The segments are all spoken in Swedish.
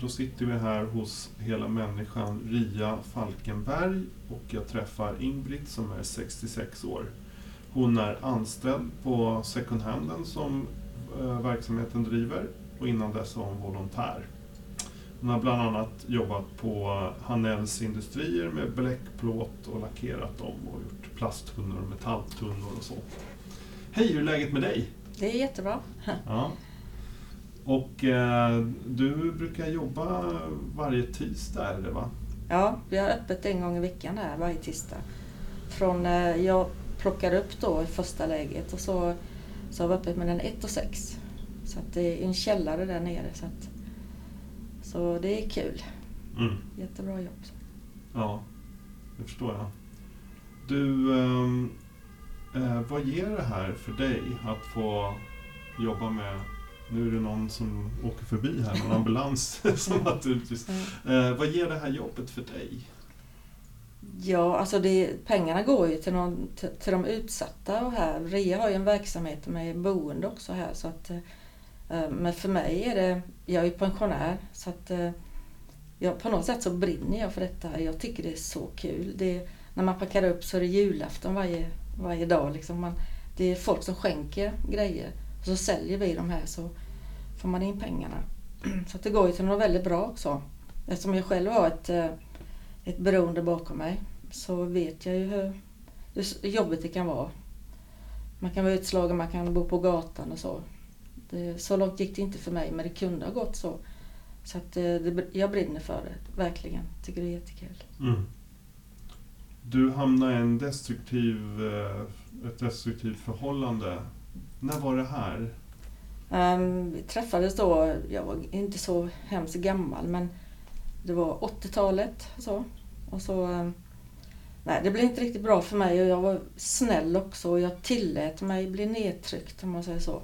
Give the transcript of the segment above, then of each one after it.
Då sitter vi här hos Hela Människan, Ria Falkenberg och jag träffar Ingbritt som är 66 år. Hon är anställd på second handen som eh, verksamheten driver och innan dess var hon volontär. Hon har bland annat jobbat på Hanells industrier med bläckplåt och lackerat dem och gjort plasttunnor och metalltunnor och så. Hej, hur är läget med dig? Det är jättebra. Ja. Och eh, du brukar jobba varje tisdag, är det va? Ja, vi har öppet en gång i veckan här varje tisdag. Från eh, jag plockar upp då i första läget och så, så har vi öppet mellan 1 och 6. Så att det är en källare där nere. Så, att, så det är kul. Mm. Jättebra jobb. Ja, det förstår jag. Du, ehm, eh, vad ger det här för dig att få jobba med nu är det någon som åker förbi här, någon ambulans som naturligtvis. Eh, vad ger det här jobbet för dig? Ja, alltså det, pengarna går ju till, någon, till, till de utsatta och här. RIA har ju en verksamhet med boende också här. Så att, eh, men för mig är det, jag är pensionär så att eh, jag, på något sätt så brinner jag för detta. Jag tycker det är så kul. Det, när man packar upp så är det julafton varje, varje dag. Liksom man, det är folk som skänker grejer. Och så säljer vi de här så får man in pengarna. Så att det går ju till något väldigt bra också. Eftersom jag själv har ett, eh, ett beroende bakom mig så vet jag ju hur, hur jobbigt det kan vara. Man kan vara utslagen, man kan bo på gatan och så. Det, så långt gick det inte för mig men det kunde ha gått så. Så att eh, det, jag brinner för det, verkligen. Tycker det är jättekul. Mm. Du hamnade i en destruktiv, eh, ett destruktivt förhållande. När var det här? Um, vi träffades då, jag var inte så hemskt gammal men det var 80-talet. Så. Och så, um, nej, det blev inte riktigt bra för mig och jag var snäll också och jag tillät mig bli nedtryckt om man säger så.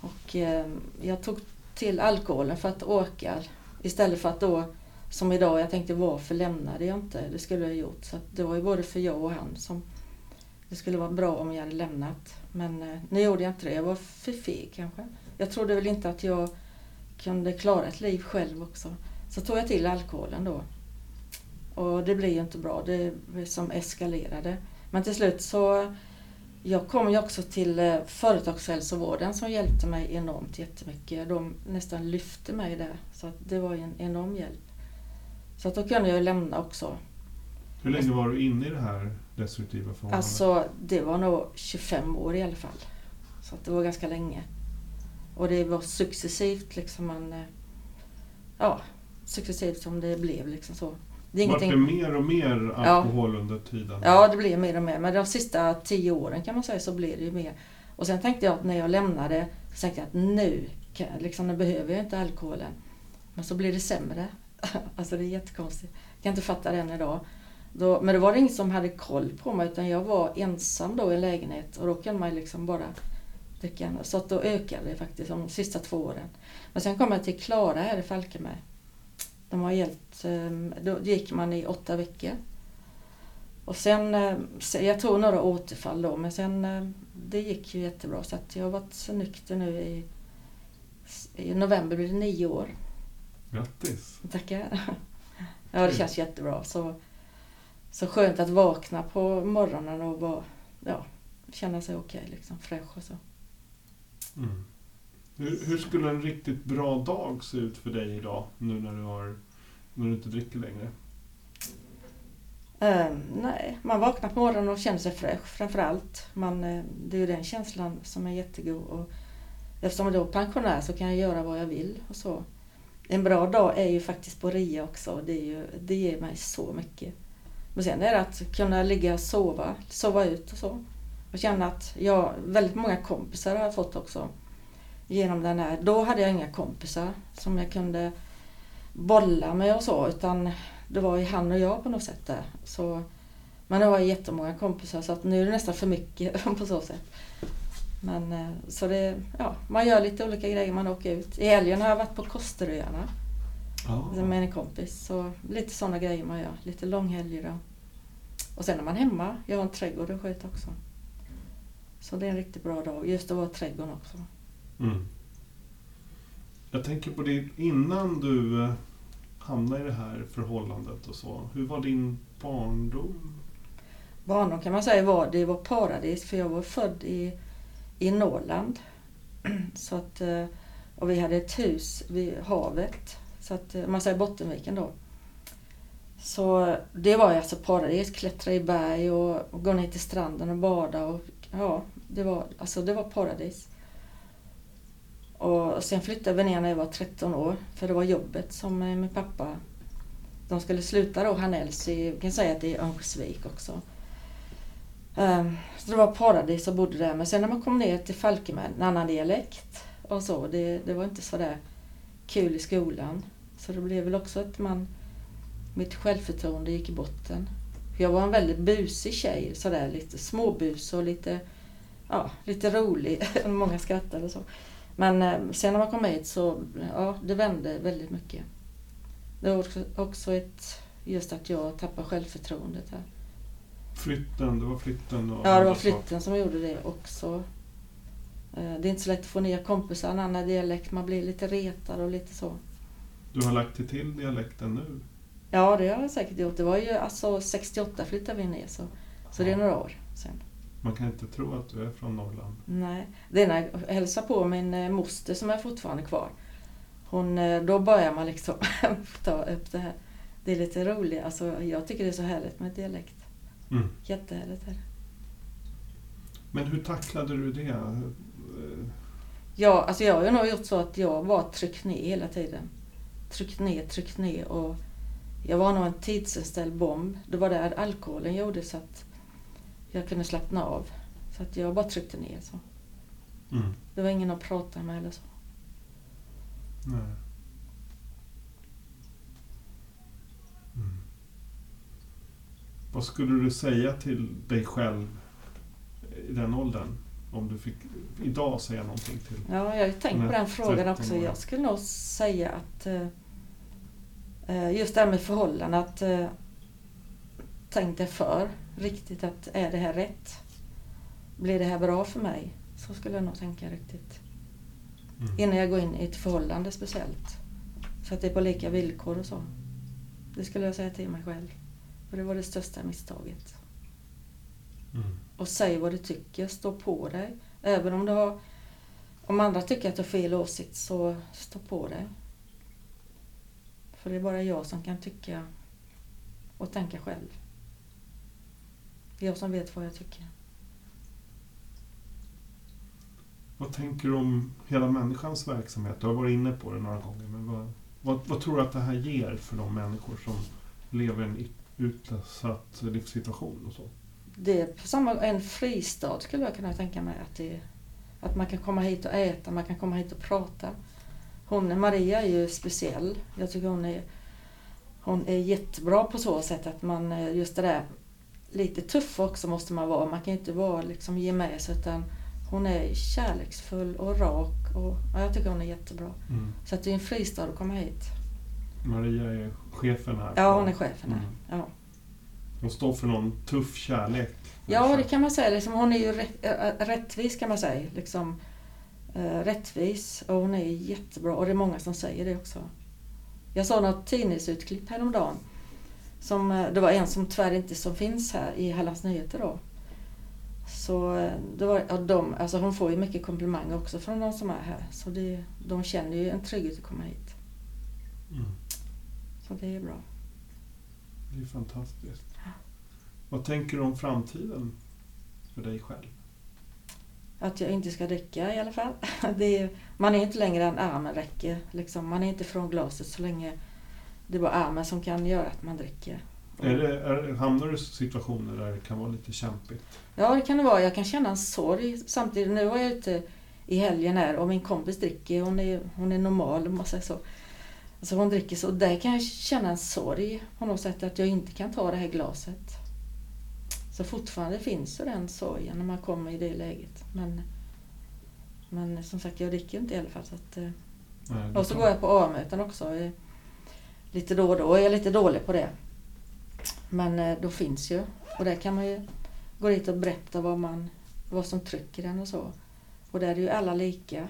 Och um, jag tog till alkoholen för att orka istället för att då som idag, jag tänkte varför lämnade jag inte? Det skulle jag ha gjort. Så det var ju både för jag och han som det skulle vara bra om jag hade lämnat. Men eh, nu gjorde jag inte det. Jag var för feg kanske. Jag trodde väl inte att jag kunde klara ett liv själv också. Så tog jag till alkoholen då. Och det blev ju inte bra. Det som eskalerade. Men till slut så jag kom ju också till eh, företagshälsovården som hjälpte mig enormt jättemycket. De nästan lyfte mig där. Så det var ju en enorm hjälp. Så att då kunde jag lämna också. Hur länge var du inne i det här destruktiva förhållandet? Alltså det var nog 25 år i alla fall. Så det var ganska länge. Och det var successivt liksom man... eh, Ja, successivt som det blev liksom så. Det är Vart det ingenting... mer och mer alkohol under tiden? Ja, det blev mer och mer. Men de sista tio åren kan man säga så blev det ju mer. Och sen tänkte jag att när jag lämnade så tänkte jag att nu, kan, liksom, nu behöver jag inte alkoholen. Men så blir det sämre. alltså det är jättekonstigt. Jag kan inte fatta det än idag. Då, men det var det ingen som hade koll på mig utan jag var ensam då i en lägenhet och då kan man liksom bara dricka. Så att då ökade det faktiskt de sista två åren. Men sen kom jag till Klara här i Falkenberg. De har hjälpt, ehm, då gick man i åtta veckor. Och sen, eh, se- jag tog några återfall då men sen eh, det gick ju jättebra så att jag har varit så nykter nu i, i november blir det nio år. Grattis! Tackar. Ja, det känns jättebra. Så, så skönt att vakna på morgonen och bara, ja, känna sig okej, liksom fräsch och så. Mm. Hur, hur skulle en riktigt bra dag se ut för dig idag, nu när du, har, när du inte dricker längre? Ehm, nej, man vaknar på morgonen och känner sig fräsch framför allt. Man, eh, det är ju den känslan som är jättegod. Och eftersom jag är pensionär så kan jag göra vad jag vill och så. En bra dag är ju faktiskt på RIA också. Det, är ju, det ger mig så mycket. Men sen är det att kunna ligga och sova, sova ut och så. Och känna att jag, väldigt många kompisar har jag fått också. Genom den här. Då hade jag inga kompisar som jag kunde bolla med och så. Utan det var ju han och jag på något sätt där. Så, men nu har jag jättemånga kompisar så att nu är det nästan för mycket på så sätt. Men eh, så det, ja, man gör lite olika grejer, man åker ut. I helgen har jag varit på Kosteröarna Ja. med en kompis. Så lite sådana grejer man gör, lite långhelger då. Och sen är man hemma, jag har en trädgård att sköta också. Så det är en riktigt bra dag, just att vara i trädgården också. Mm. Jag tänker på det innan du eh, hamnade i det här förhållandet och så. Hur var din barndom? Barndom kan man säga var, det var paradis för jag var född i, i Norrland. Så att, eh, och vi hade ett hus vid havet, så att, om man säger Bottenviken då. Så det var ju alltså paradis, klättra i berg och, och gå ner till stranden och bada. Och, ja, det var, alltså det var paradis. Och sen flyttade vi ner när jag var 13 år, för det var jobbet som eh, min pappa... De skulle sluta då, Hanells, i, jag kan säga att det är Örnsköldsvik också. Um, så det var paradis och bodde där. Men sen när man kom ner till Falkenberg, en annan dialekt och så, det, det var inte så där kul i skolan. Så det blev väl också att man, mitt självförtroende gick i botten. Jag var en väldigt busig tjej, sådär lite småbus och lite, ja, lite rolig. Många skrattade och så. Men eh, sen när man kom hit så, ja, det vände väldigt mycket. Det var också, ett, just att jag tappade självförtroendet här. Flytten, det var flytten och Ja, det var andra flytten som gjorde det också. Eh, Det är inte så lätt att få nya kompisar, en annan dialekt. Man blir lite retad och lite så. Du har lagt till, till dialekten nu? Ja, det har jag säkert gjort. Det var ju alltså 68 flyttade vi ner så, så det är några år sedan. Man kan inte tro att du är från Norrland. Nej, det är när jag hälsar på min eh, moster som är fortfarande kvar. Hon, eh, då börjar man liksom ta upp det här. Det är lite roligt. Alltså, jag tycker det är så härligt med dialekt. Mm. Jättehärligt är det. Men hur tacklade du det? Ja, alltså jag har ju nog gjort så att jag var tryckt ner hela tiden. Tryckt ner, tryckt ner och jag var nog en tidsinställd bomb. Det var där alkoholen gjorde så att jag kunde slappna av. Så att jag bara tryckte ner så. Mm. Det var ingen att prata med eller så. Nej. Mm. Vad skulle du säga till dig själv i den åldern? Om du fick idag säga någonting till... Ja, jag har ju tänkt på den frågan 13 också. Jag skulle nog säga att eh, eh, just det här med förhållanden, att eh, tänk dig för riktigt att är det här rätt? Blir det här bra för mig? Så skulle jag nog tänka riktigt. Mm. Innan jag går in i ett förhållande speciellt. Så att det är på lika villkor och så. Det skulle jag säga till mig själv. För det var det största misstaget. Mm. Och säg vad du tycker, stå på dig. Även om du har... Om andra tycker att du har fel åsikt så stå på dig. För det är bara jag som kan tycka och tänka själv. Det är jag som vet vad jag tycker. Vad tänker du om hela människans verksamhet? Du har varit inne på det några gånger. Men vad, vad, vad tror du att det här ger för de människor som lever i en utsatt livssituation? och så? Det är på samma, en fristad skulle jag kunna tänka mig. Att, det, att man kan komma hit och äta, man kan komma hit och prata. Hon, Maria är ju speciell. Jag tycker hon är, hon är jättebra på så sätt att man, eh, just det där, lite tuff också måste man vara. Man kan inte vara liksom ge med sig utan hon är kärleksfull och rak. Och, ja, jag tycker hon är jättebra. Mm. Så att det är en fristad att komma hit. Maria är chefen här. Ja, hon är chefen här. Mm. Ja. Hon står för någon tuff kärlek. Ja, det kan man säga. Liksom, hon är ju rätt, äh, rättvis kan man säga. Liksom, äh, rättvis och hon är jättebra och det är många som säger det också. Jag såg något tidningsutklipp häromdagen. Som, äh, det var en som tyvärr inte som finns här i Hallands Nyheter då. Så äh, det var, ja, de, alltså hon får ju mycket komplimanger också från de som är här. Så det, de känner ju en trygghet att komma hit. Mm. Så det är bra. Det är fantastiskt. Vad tänker du om framtiden för dig själv? Att jag inte ska dricka i alla fall. Är, man är inte längre än armen räcker. Liksom. Man är inte från glaset så länge det är bara armen som kan göra att man dricker. Är det, är, hamnar du i situationer där det kan vara lite kämpigt? Ja, det kan det vara. Jag kan känna en sorg. Samtidigt, nu var jag ute i helgen här och min kompis dricker. Hon är, hon är normal om man säger så. Alltså hon dricker så, där kan jag känna en sorg på något sätt att jag inte kan ta det här glaset. Så fortfarande finns ju den sorgen när man kommer i det läget. Men, men som sagt, jag dricker inte i alla fall. Så att, eh, Nej, och så går jag på A-möten också. eh, Lite då och då. Jag är lite dålig på det. Men eh, då finns ju. Och där kan man ju gå dit och berätta vad, man, vad som trycker den och så. Och där är ju alla lika.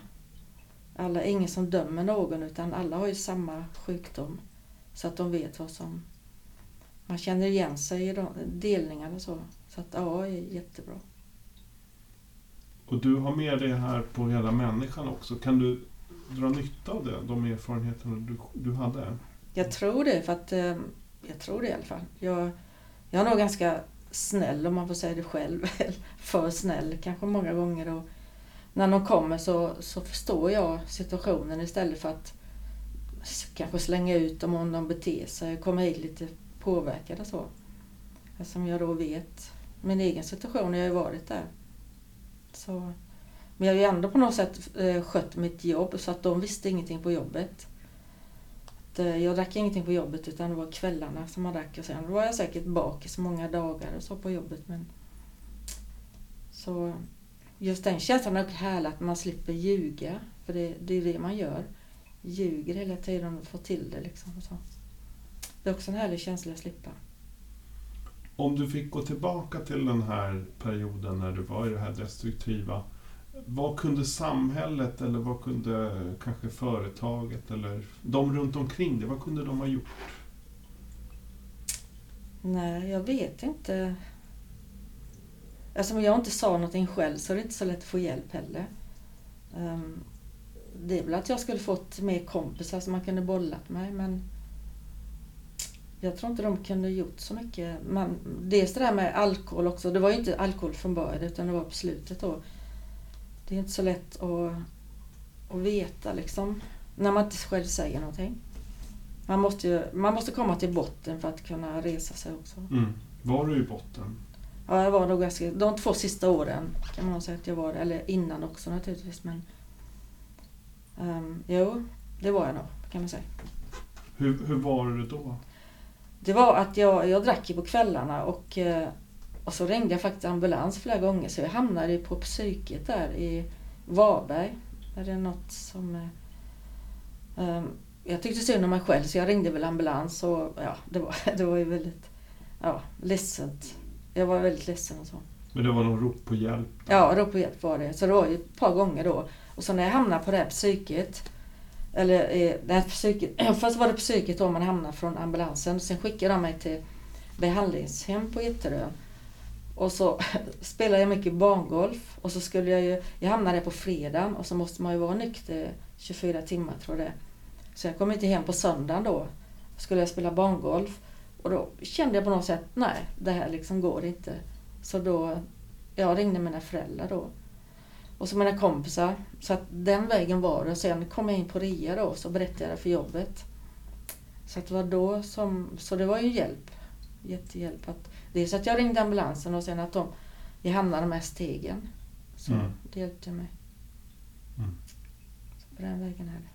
Alla, ingen som dömer någon utan alla har ju samma sjukdom. Så att de vet vad som... Man känner igen sig i de, delningarna så. Så att ja, är jättebra. Och du har med det här på hela människan också. Kan du dra nytta av det, de erfarenheterna du, du hade? Jag tror det, för att eh, jag tror det i alla fall. Jag, jag är nog ganska snäll om man får säga det själv. För snäll kanske många gånger. Och när någon kommer så, så förstår jag situationen istället för att kanske slänga ut dem om de beter sig. Komma hit lite påverkad och så. Eftersom jag då vet min egen situation, jag har ju varit där. Så, men jag har ju ändå på något sätt eh, skött mitt jobb så att de visste ingenting på jobbet. Eh, jag drack ingenting på jobbet utan det var kvällarna som man drack och sen var jag säkert bakis många dagar och så på jobbet. Men... Så just den känslan är härlig att man slipper ljuga. För det, det är det man gör. Ljuger hela tiden och får till det liksom. Och så. Det är också en härlig känsla att slippa. Om du fick gå tillbaka till den här perioden när du var i det här destruktiva. Vad kunde samhället eller vad kunde kanske företaget eller de runt omkring det, vad kunde de ha gjort? Nej, jag vet inte. Alltså om jag inte sa någonting själv så är det inte så lätt att få hjälp heller. Ehm, det är väl att jag skulle fått mer kompisar som man kunde bollat med men jag tror inte de kunde gjort så mycket. Man, dels det där med alkohol också. Det var ju inte alkohol från början utan det var på slutet då. Det är inte så lätt att, att veta liksom när man inte själv säger någonting. Man måste, ju, man måste komma till botten för att kunna resa sig också. Mm. Var du i botten? Ja, jag var nog ganska, de två sista åren kan man säga att jag var det. Eller innan också naturligtvis. Men, um, jo, det var jag nog kan man säga. Hur, hur var det då? Det var att jag, jag drack ju på kvällarna och, eh, och så ringde jag faktiskt ambulans flera gånger så jag hamnade på psyket där i Varberg. Är det något som... ehm, jag tyckte synd om mig själv så jag ringde väl ambulans och ja, det var, det var ju väldigt ja, ledsamt. Jag var väldigt ledsen och så. Men det var någon rop på hjälp? Ja, rop på hjälp var det. Så det var ju ett par gånger då. Och så när jag hamnade på det här psyket. Eller eh, det psyket. Först var det psyket då man hamnade från ambulansen. Sen skickade de mig till behandlingshem på Ekerö. Och så spelade jag mycket barngolf. Och så skulle jag ju, jag hamnade på fredagen och så måste man ju vara nykter 24 timmar tror jag det. Så jag kom inte hem på söndagen då. Skulle jag spela barngolf. Och då kände jag på något sätt, nej det här liksom går inte. Så då, jag ringde mina föräldrar då. Och så mina kompisar. Så att den vägen var det. Sen kom jag in på RIA då så berättade jag för jobbet. Så att det var då som, så det var ju hjälp. Jättehjälp. Att, dels att jag ringde ambulansen och sen att de, jag hamnade med stegen. Så Mm. det hjälpte mig. Mm. Så på den vägen är det.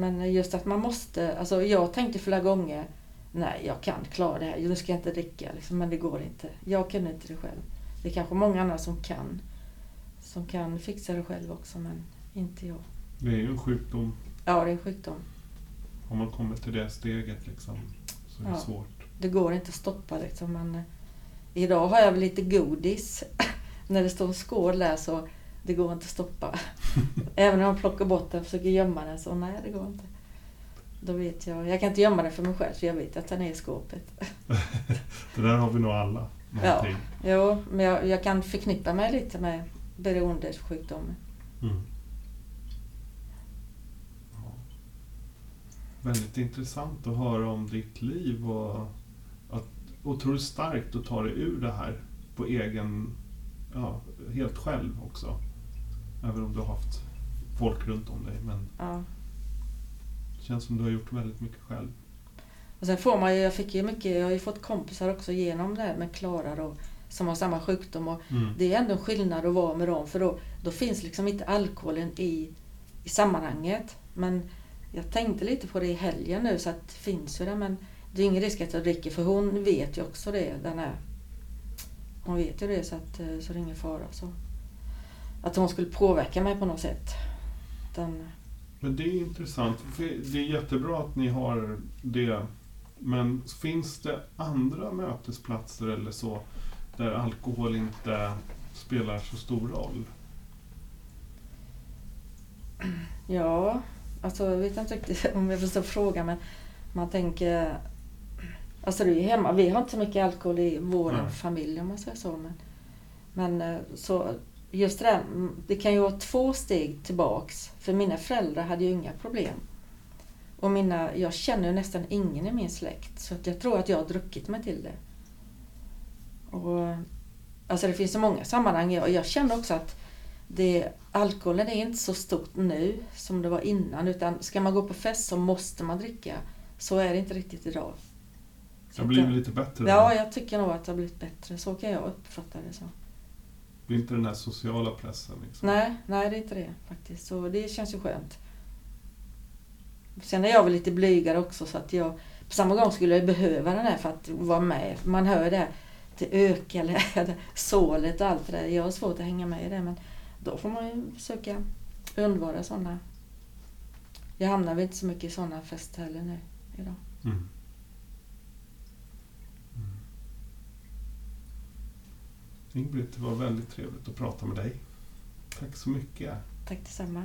Men just att man måste, alltså jag tänkte flera gånger Nej, jag kan klara det här. Nu ska jag inte dricka. Liksom, men det går inte. Jag kunde inte det själv. Det är kanske många andra som kan. Som kan fixa det själv också, men inte jag. Det är ju en sjukdom. Ja, det är en sjukdom. Om man kommer till det steget liksom, så är det Ja. svårt. Det går inte att stoppa liksom. Men, eh, idag har jag väl lite godis. När det står en skål där så det går inte att stoppa. Även om jag plockar bort den och försöker gömma den så nej, det går inte. Då vet jag. Jag kan inte gömma den för mig själv för jag vet att den är i skåpet. Det där har vi nog alla. Någonting. Jo, men jag, jag kan förknippa mig lite med beroendesjukdomen. Mm. Ja. Väldigt intressant att höra om ditt liv och att, otroligt starkt att ta dig ur det här på egen, ja, helt själv också. Även om du har haft folk runt om dig. Men Ja. det känns som du har gjort väldigt mycket själv. Och sen får man ju, jag fick ju mycket, jag har ju fått kompisar också genom det här med Klara då, som har samma sjukdom. Och Mm. det är ändå en skillnad att vara med dem för då, då finns liksom inte alkoholen i, i sammanhanget. Men jag tänkte lite på det i helgen nu så att det finns ju det men det är ingen risk att jag dricker för hon vet ju också det. Den är, hon vet ju det så, att, eh, så det är ingen fara. Så. Att hon skulle påverka mig på något sätt. Den, Men det är intressant. för Det är jättebra att ni har det. Men finns det andra mötesplatser eller så där alkohol inte spelar så stor roll? ja, alltså jag vet inte riktigt om jag förstår frågan men man tänker Alltså det är ju hemma, vi har inte så mycket alkohol i vår Nej. familj om man säger så. Men, men eh, så just det där, mm, det kan ju vara två steg tillbaks. För mina föräldrar hade ju inga problem. Och mina, jag känner ju nästan ingen i min släkt. Så att jag tror att jag har druckit mig till det. Och, alltså det finns så många sammanhang. Jag, jag känner också att det, alkoholen är inte så stort nu som det var innan. Utan ska man gå på fest så måste man dricka. Så är det inte riktigt idag. Det Så har att blivit lite bättre. Ja, jag tycker nog att det har blivit bättre. Så kan jag uppfatta det. Så. Det är inte den här sociala pressen. Liksom. Nej, nej, det är inte det faktiskt. Så det känns ju skönt. Sen är jag väl lite blygare också så att jag på samma gång skulle jag behöva den här för att vara med. Man hör det här, det ökar, eller sålet och allt det där. Jag har svårt att hänga med i det men då får man ju försöka undvara sådana. Jag hamnar väl inte så mycket i sådana fester heller nu idag. Mm. Mm. Ingrid, det var väldigt trevligt att prata med dig. Tack så mycket. Tack detsamma.